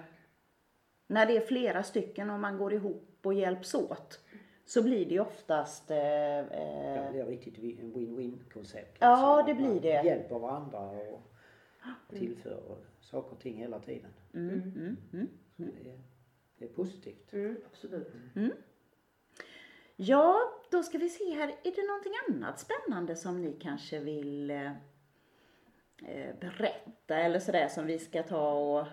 när det är flera stycken och man går ihop och hjälps åt, så blir det ju oftast eh, Det eh, blir riktigt wi- en win-win koncept. Ja, Att det man blir det. hjälper varandra och tillför saker och ting hela tiden. mm, mm, mm. Så det, är, det är positivt. Mm. Absolut. Ja, då ska vi se här. Är det någonting annat spännande som ni kanske vill eh, eh, berätta eller sådär som vi ska ta och,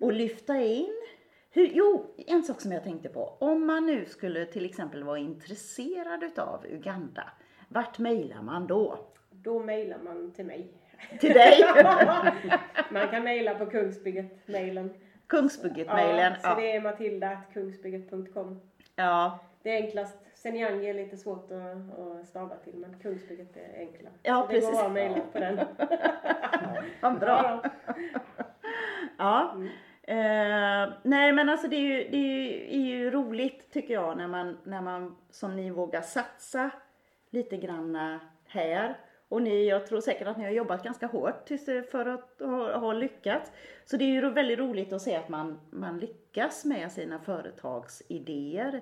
och lyfta in? Hur, jo, en sak som jag tänkte på. Om man nu skulle till exempel vara intresserad utav Uganda, vart mejlar man då? Då mejlar man till mig. Till dig? Man kan mejla på Kungsbygget-mejlen. Kungsbugget-mejlen. Ja, så det är matilda.kungsbygget.com. ja, Det är enklast. Senjangi är lite svårt att, att stava till men Kungsbygget är enklare. Ja, så det precis. går bra att mejla på den. vad bra. Ja, Ja. Mm. Eh, nej men alltså det är, ju, det är ju, är ju roligt tycker jag när man, när man som ni vågar satsa lite granna här. Och ni, jag tror säkert att ni har jobbat ganska hårt det- för att ha, ha lyckats. Så det är ju väldigt roligt att se att man, man lyckas med sina företagsidéer.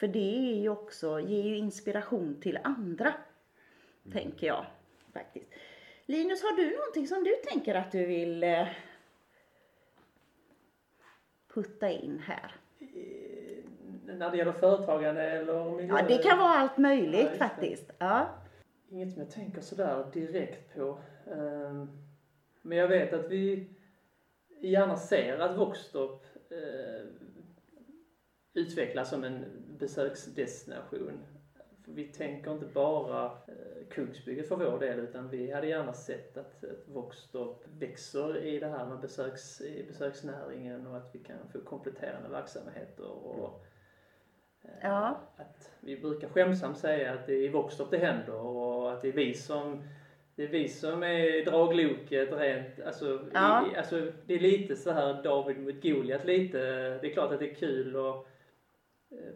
För det är ju också, ger ju inspiration till andra. Tänker jag faktiskt. Linus, har du någonting som du tänker att du vill eh, putta in här? Eh, När det gäller företagande eller miljö? Ja, det kan vara allt Ja, möjligt det. faktiskt. Ja. Inget som jag tänker sådär direkt på. Ehm, Men jag vet att vi gärna ser att Voxtorp eh, utvecklas som en besöksdestination. För vi tänker inte bara eh, Kungsbygget för vår del utan vi hade gärna sett att, att Voxtorp växer i det här med besöks, i besöksnäringen och att vi kan få kompletterande verksamheter och eh, Ja. att vi brukar skämsamt säga att det är i Voxtorp det händer och att det är vi som det är vi som är dragloket rent, alltså, Ja. i, alltså det är lite så här David mot Goliat lite. Det är klart att det är kul och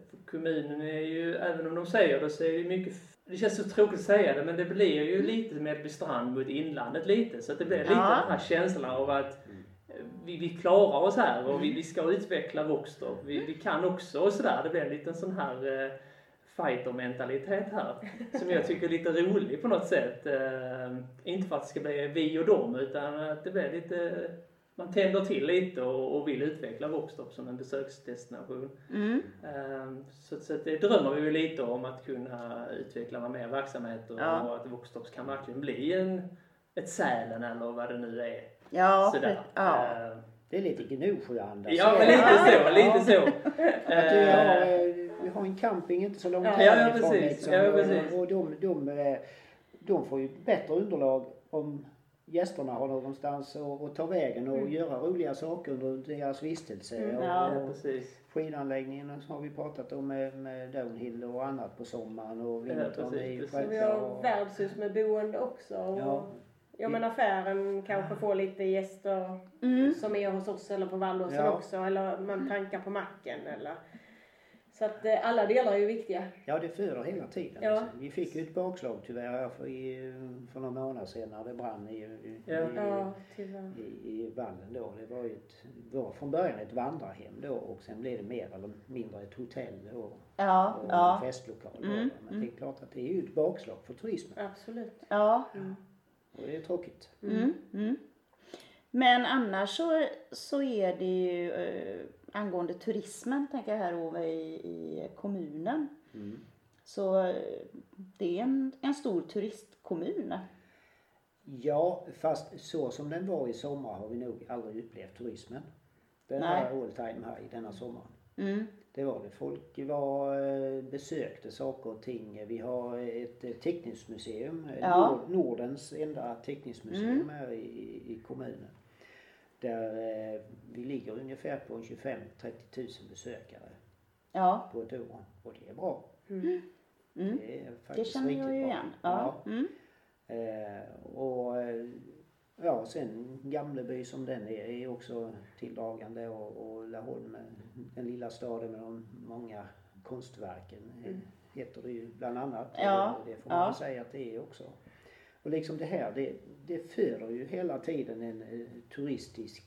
för kommunen är ju, även om de säger det så är det mycket, det känns så tråkigt att säga det men det blir ju lite Medbystrand mot inlandet lite så att det blir lite Ja. den här känslan av att eh, vi, vi klarar oss här och vi, vi ska utveckla Voxtorp. Vi, vi kan också och sådär. Det blir en liten sån här eh, fighter-mentalitet här. Som jag tycker är lite rolig på något sätt. Eh, inte för att det ska bli vi och dem utan att det blir lite man tänder till lite och, och vill utveckla Voxtorp som en besöksdestination. Mm. Eh, så, så det drömmer vi ju lite om att kunna utveckla med mer verksamheter Ja. och att Voxtorp kan verkligen bli en, ett Sälen eller vad det nu är. Ja, Sådär. ja. Eh, Det är lite Gnosjöanda. Ja, men lite så, lite så. Har, Eh, eh, vi har en camping inte så långt Ja, ja, härifrån. precis. Liksom, Ja, och- precis. Och de, de, eh, de får ju bättre underlag om gästerna har någonstans att, ta vägen och Mm. göra roliga saker under deras vistelse. Mm. Och, Ja. Ja, precis. Skidanläggningen har vi pratat om med, med downhill och annat på sommaren och Ja, vintern precis, är ju precis. Så vi har värdshus med boende också. Och, Ja. ja. men affären kanske får lite gäster Mm. som är hos oss eller på Vallåsen Ja. också. Eller man tankar på macken eller. Så att eh, alla delar är ju viktiga. Ja, det föder hela tiden. Ja. Alltså. Vi fick ju ett bakslag tyvärr för, i, för några månader sedan när det brann i, i, Ja. i, Ja, i, i vallen då. Det var ju ett, var från början ett vandrarhem då och sen blev det mer eller mindre ett hotell då. Ja, och ja, en festlokal. då. Mm, Men det är klart att det är ju ett bakslag för turismen Absolut. ja. Mm. och det är tråkigt. Mm. Mm. Men annars så, så är det ju eh, angående turismen, tänker jag här Ove, i, i kommunen. Mm. Så det är en, en stor turistkommun. Ja, fast så som den var i sommar har vi nog aldrig upplevt turismen. Den Nej. var all time high denna sommaren. Mm. Det var det. Folk var, eh, besökte saker och ting. Vi har ett eh, tekniskt museum, eh, Ja. Nord- Nordens enda tekniskt museum Mm. här i, i kommunen. Där eh, vi ligger ungefär på 25-30 000 besökare Ja, på ett år. Och det är bra. Mm. mm. Det är det faktiskt känner riktigt jag ju bra. igen. Ja. Mm. Eh, och eh, ja, sen Gamleby som den är, är också tilldragande och, och Laholm, eh, den lilla staden med de många konstverken, Mm. heter det ju bland annat. Ja, Och det får man ja. säga att det är också. Och liksom det här, det, det föder ju hela tiden en eh, turistisk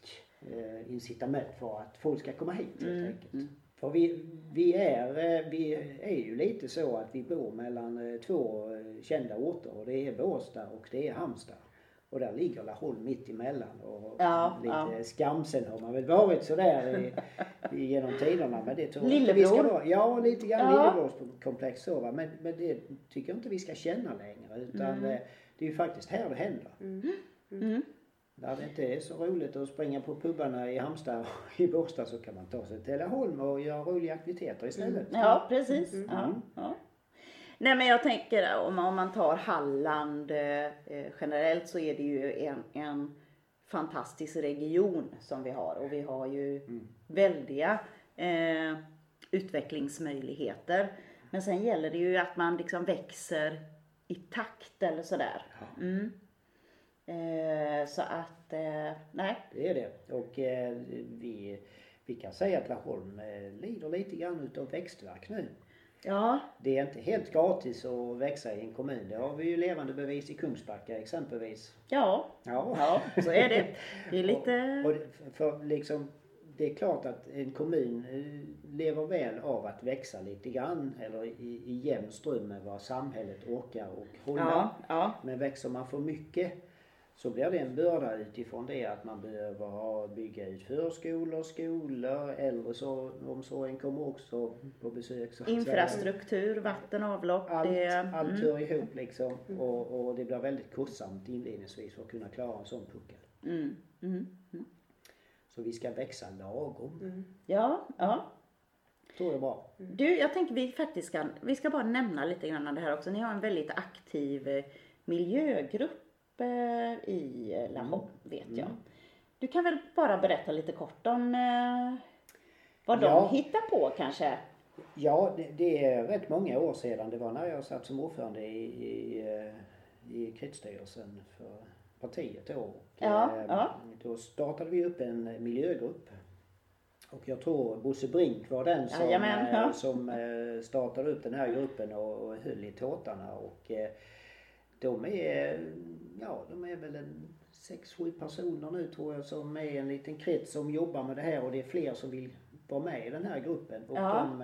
eh, incitament för att folk ska komma hit helt Mm, enkelt. mm. För vi, vi, är, eh, vi är ju lite så att vi bor mellan eh, två eh, kända orter och det är Båstad och det är Halmstad. Och där ligger Laholm mitt emellan och Ja, lite ja. skamsen har man väl varit sådär i, genom tiderna. Men det tror jag inte vi ska. Ja, lite grann Ja. lillebrorskomplex så va. Men, men det tycker jag inte vi ska känna längre utan Mm. Det är ju faktiskt här det händer. Mm. När det inte är så roligt att springa på pubarna i Halmstad och i Båstad så kan man ta sig till Laholm och göra roliga aktiviteter istället. Ja, precis. Mm. Ja, Mm. ja. Nej men jag tänker om, om man tar Halland eh, eh, generellt så är det ju en, en fantastisk region som vi har och vi har ju Mm. väldiga eh, utvecklingsmöjligheter. Men sen gäller det ju att man liksom växer i takt eller sådär. Mm. Eh, så att, eh, nej. Det är det. Och eh, vi, vi kan säga att Laholm eh, lider lite grann utav växtverk nu. Ja, Det är inte helt gratis att växa i en kommun. Det har vi ju levande bevis i Kungsbacka exempelvis. ja, Ja. ja, så är det. Det är lite, Och det- för liksom, det är klart att en kommun eh, lever väl av att växa lite grann eller i, i jämn ström med vad samhället orkar och hålla. ja, ja, Men växer man för mycket så blir det en börda utifrån det att man behöver ha, bygga ut förskolor, skolor, äldreomsorgen kommer också på besök. Så infrastruktur, vatten, avlopp. Allt, det, allt mm, hör ihop liksom och, och det blir väldigt kostsamt inledningsvis för att kunna klara en sån puckel. mm, mm. Så vi ska växa lagom. Ja, ja. Tror jag bra. Du, jag tänker vi faktiskt ska, vi ska bara nämna lite grann om det här också. Ni har en väldigt aktiv eh, miljögrupp eh, i eh, Laholm, vet jag. Du kan väl bara berätta lite kort om vad de Ja. hittar på kanske? Ja, det, det är rätt många år sedan. Det var när jag satt som ordförande i, i, i kretstyrelsen för partiet då. Och, Ja, eh, ja. Då startade vi upp en miljögrupp. Och jag tror Bosse Brink var den som, Jajamän, eh, ja. som eh, startade upp den här gruppen och, och höll i tåtarna. Och eh, de är, ja de är väl en sex, sju personer nu tror jag som är en liten krets som jobbar med det här och det är fler som vill vara med i den här gruppen. Och Ja. de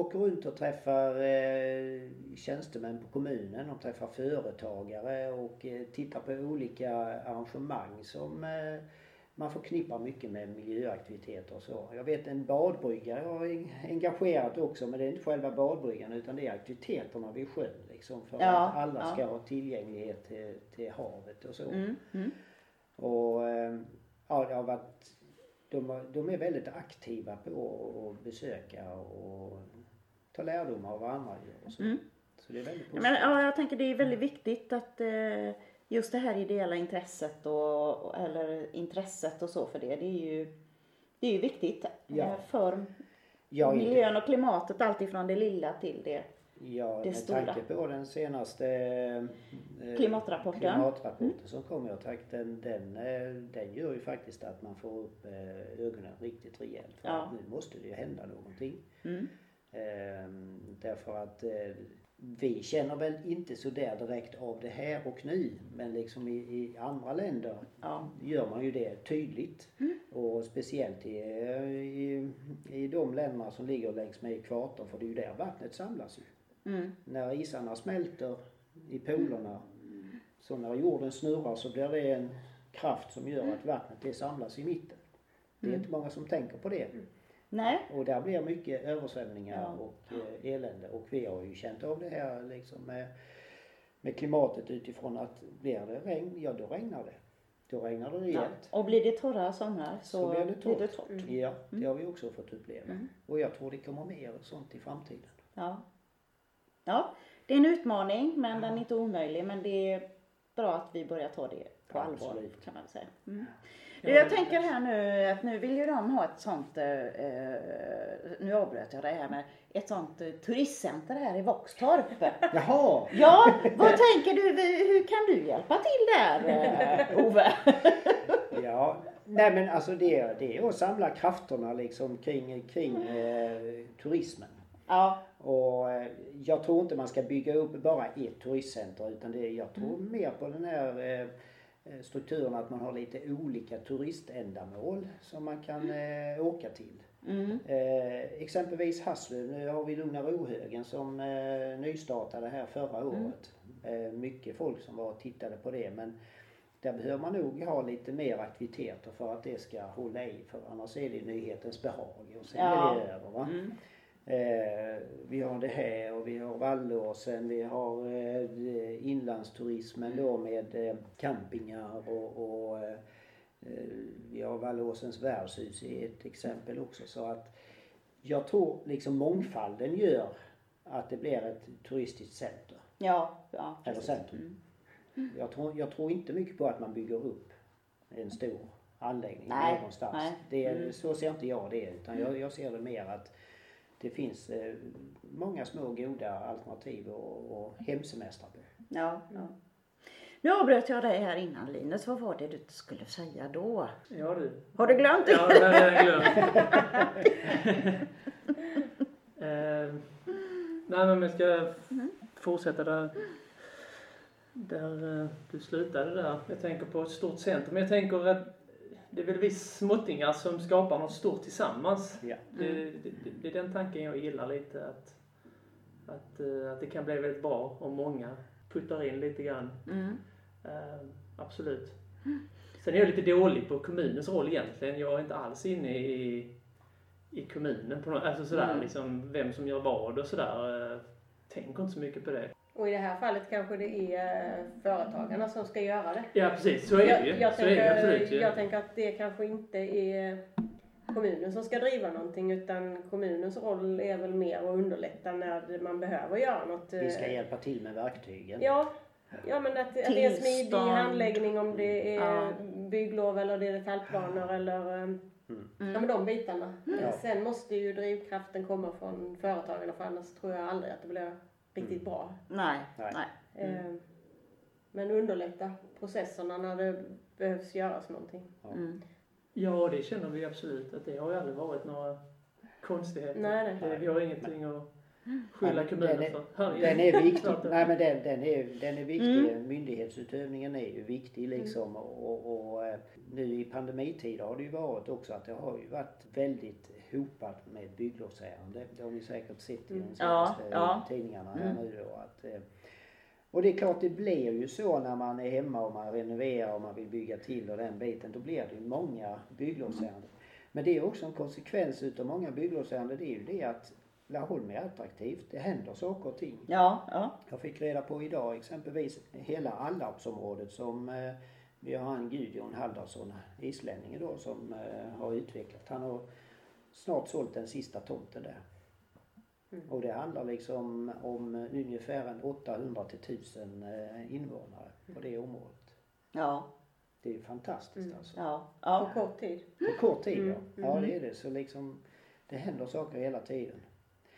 åker runt och träffar eh, tjänstemän på kommunen, de träffar företagare och eh, tittar på olika arrangemang som eh, man förknippar mycket med miljöaktiviteter och så. Jag vet en badbryggare har en- engagerat också men det är inte själva badbryggan utan det är aktiviteterna vid sjön liksom för Ja, att alla ja. ska ha tillgänglighet till, till havet och så. Mm, mm. Och ja, det har varit, de, har- de är väldigt aktiva på att besöka och ta lärdom av vad andra gör och så. Mm. Så det är väldigt positivt. Men, ja, jag tänker det är väldigt viktigt att eh, just det här ideella intresset och, och, eller intresset och så för det, det är ju, det är ju viktigt Ja. eh, för Ja, miljön och klimatet, allt ifrån det lilla till det. Ja, det med stora. tanke på den senaste eh, Klimatrapporten. klimatrapporten som kom, jag tack, den, den, eh, den gör ju faktiskt att man får upp eh, ögonen riktigt rejält. För Ja. nu måste det ju hända någonting. Mm. Ehm, därför att eh, vi känner väl inte så där direkt av det här och nu. Men liksom i, i andra länder Ja. gör man ju det tydligt. Och speciellt i, i, i de länderna som ligger längs med ekvatorn. För det är ju där vattnet samlas ju. Mm. När isarna smälter i polerna. Så när jorden snurrar så blir det en kraft som gör att vattnet det samlas i mitten. Det är inte många som tänker på det. Nej, Och där blir mycket översvämningar Ja. och eh, elände. Och vi har ju känt av det här liksom med, med klimatet utifrån att blir det regn, ja då regnar det. Då regnar det ja. rejält. och blir det torra somrar så, Så blir det torrt. Blir det torrt. Ja, det har vi också fått uppleva. Mm. Och jag tror det kommer mer sånt i framtiden. Ja. ja, det är en utmaning men den är inte omöjlig men det är bra att vi börjar ta det på allvar Absolut. kan man väl säga. Mm. Du, jag tänker här nu att nu vill ju de ha ett sånt, eh, eh, nu avbröt jag det här med ett sånt eh, turistcenter här i Våxtorp. Jaha! Ja, vad tänker du, hur kan du hjälpa till där eh, Ove? Ja, nej men alltså det, det är att samla krafterna liksom kring, kring eh, turismen. Ja, Och eh, jag tror inte man ska bygga upp bara ett turistcenter utan det, jag tror mer på den här strukturen att man har lite olika turiständamål som man kan eh, åka till. mm, Eh, exempelvis Haslöv, nu har vi Lugna Rohögen som eh, nystartade här förra året. Eh, mycket folk som var och tittade på det men där behöver man nog ha lite mer aktiviteter för att det ska hålla i för annars är det nyhetens behag och sen Ja. är det över. Va? Mm, Eh, vi har det här och vi har Vallåsen, vi har eh, inlandsturismen då med eh, campingar och, och eh, eh, vi har Vallåsens värdshus i ett exempel också. Så att jag tror liksom mångfalden gör att det blir ett turistiskt center. ja, ja. Eller centrum. Jag, tror, jag tror inte mycket på att man bygger upp en stor anläggning Nej, någonstans. nej. Det, är- Mm. Så ser inte jag det utan jag, jag ser det mer att det finns eh, många små goda alternativ och, och hemsemestra på. Ja, ja. Nu avbröt jag dig här innan Linus. Vad var det du skulle säga då? Ja du. Har du glömt det? Ja, det har jag glömt. eh, nej men vi ska fortsätta där, där eh, du slutade där. Jag tänker på ett stort centrum. Jag tänker att det är väl vi småttingar som skapar något stort tillsammans. Ja. Det, det, det, det är den tanken jag gillar lite. Att, att, eh, att det kan bli väldigt bra om många puttar in lite grann. Mm. Eh, absolut. Sen är jag lite dålig på kommunens roll egentligen. Jag är inte alls inne i, i kommunen på något, alltså sådär Mm. liksom vem som gör vad och sådär. Eh, tänker inte så mycket på det. Och i det här fallet kanske det är eh, företagarna som ska göra det. Ja precis, så är det jag, ju. jag, så är det absolut tänker, jag tänker att det kanske inte är kommunen som ska driva någonting utan kommunens roll är väl mer att underlätta när man behöver göra något. Vi ska eh, hjälpa till med verktygen. Ja, ja men att, att det är smidig handläggning om det är Ja. bygglov eller det är detaljplaner eller eh, ja, men de bitarna. Ja. Sen måste ju drivkraften komma från företagen för annars tror jag aldrig att det blir riktigt bra. Nej, Nej. Eh, Men underlätta processerna när det behövs göras någonting. Mm. Ja, det känner vi absolut. Att det har ju aldrig varit några konstigheter. Nej, nej. Vi har ingenting att skylla kommunen den är- för. Här Den är viktig. Tvärtom. Nej men den, den, är, den är viktig. Mm. Myndighetsutövningen är ju viktig liksom. Och, och eh, nu i pandemitider har det ju varit också att det har ju varit väldigt hopat med bygglovsärenden. Det har ni säkert sett i de Mm. senaste Ja, ja. tidningarna här Mm. nu då. Att, eh, och det är klart det blir ju så när man är hemma och man renoverar och man vill bygga till och den biten. Då blir det ju många bygglovsärenden. Men det är också en konsekvens utav många bygglovsärenden. Det är ju det att Laholm är attraktivt. Det händer saker och ting. Ja, ja. Jag fick reda på idag exempelvis hela Allarpsområdet som eh, vi har en Gudjon Haldarsson, islänningen då, som eh, har utvecklat. Han har snart sålt den sista tomten där. Mm. Och det handlar liksom om ungefär en 800 till 1000 eh, invånare på det området. Ja, Det är ju fantastiskt Mm. alltså. ja, På ja. kort tid. På kort tid Mm, ja. Ja mm. det är det. Så liksom det händer saker hela tiden.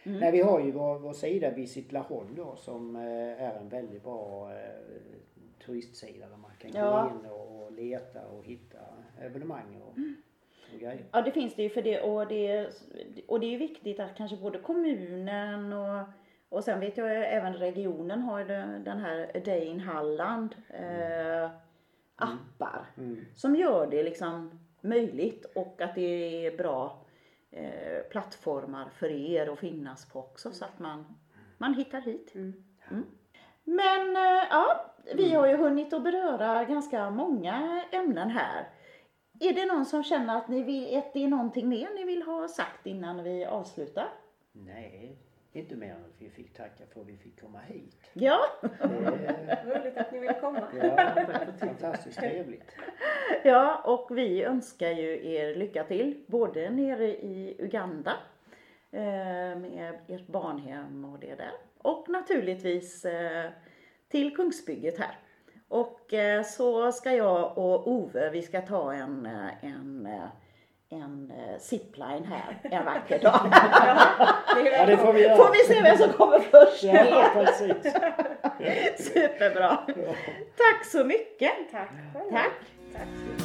Mm. Nej, vi har ju vår, vår sida Visit Laholm då som eh, är en väldigt bra eh, turistsida där man kan Ja. gå in och, och leta och hitta evenemang och, och grejer. Ja, det finns det ju för det och det, och det är ju viktigt att kanske både kommunen och, och sen vet jag även regionen har den här A Day in Halland eh, appar Mm. som gör det liksom möjligt och att det är bra eh, plattformar för er att finnas på också så att man, man hittar hit. Mm. Men eh, ja, vi har ju hunnit att beröra ganska många ämnen här. Är det någon som känner att ni vill, att det är någonting mer ni vill ha sagt innan vi avslutar? Nej, inte mer än att vi fick tacka för att vi fick komma hit. Ja, Det, Roligt att ni vill komma. ja, fantastiskt trevligt. ja och vi önskar ju er lycka till både nere i Uganda eh, med ert barnhem och det där och naturligtvis eh, till Kungsbygget här. Och eh, så ska jag och Ove, vi ska ta en, eh, en, eh, en eh, zipline här en vacker dag. Ja, det får vi göra. Får vi se vem som kommer först Ja, precis. Superbra. Tack så mycket. Tack. Tack. Tack.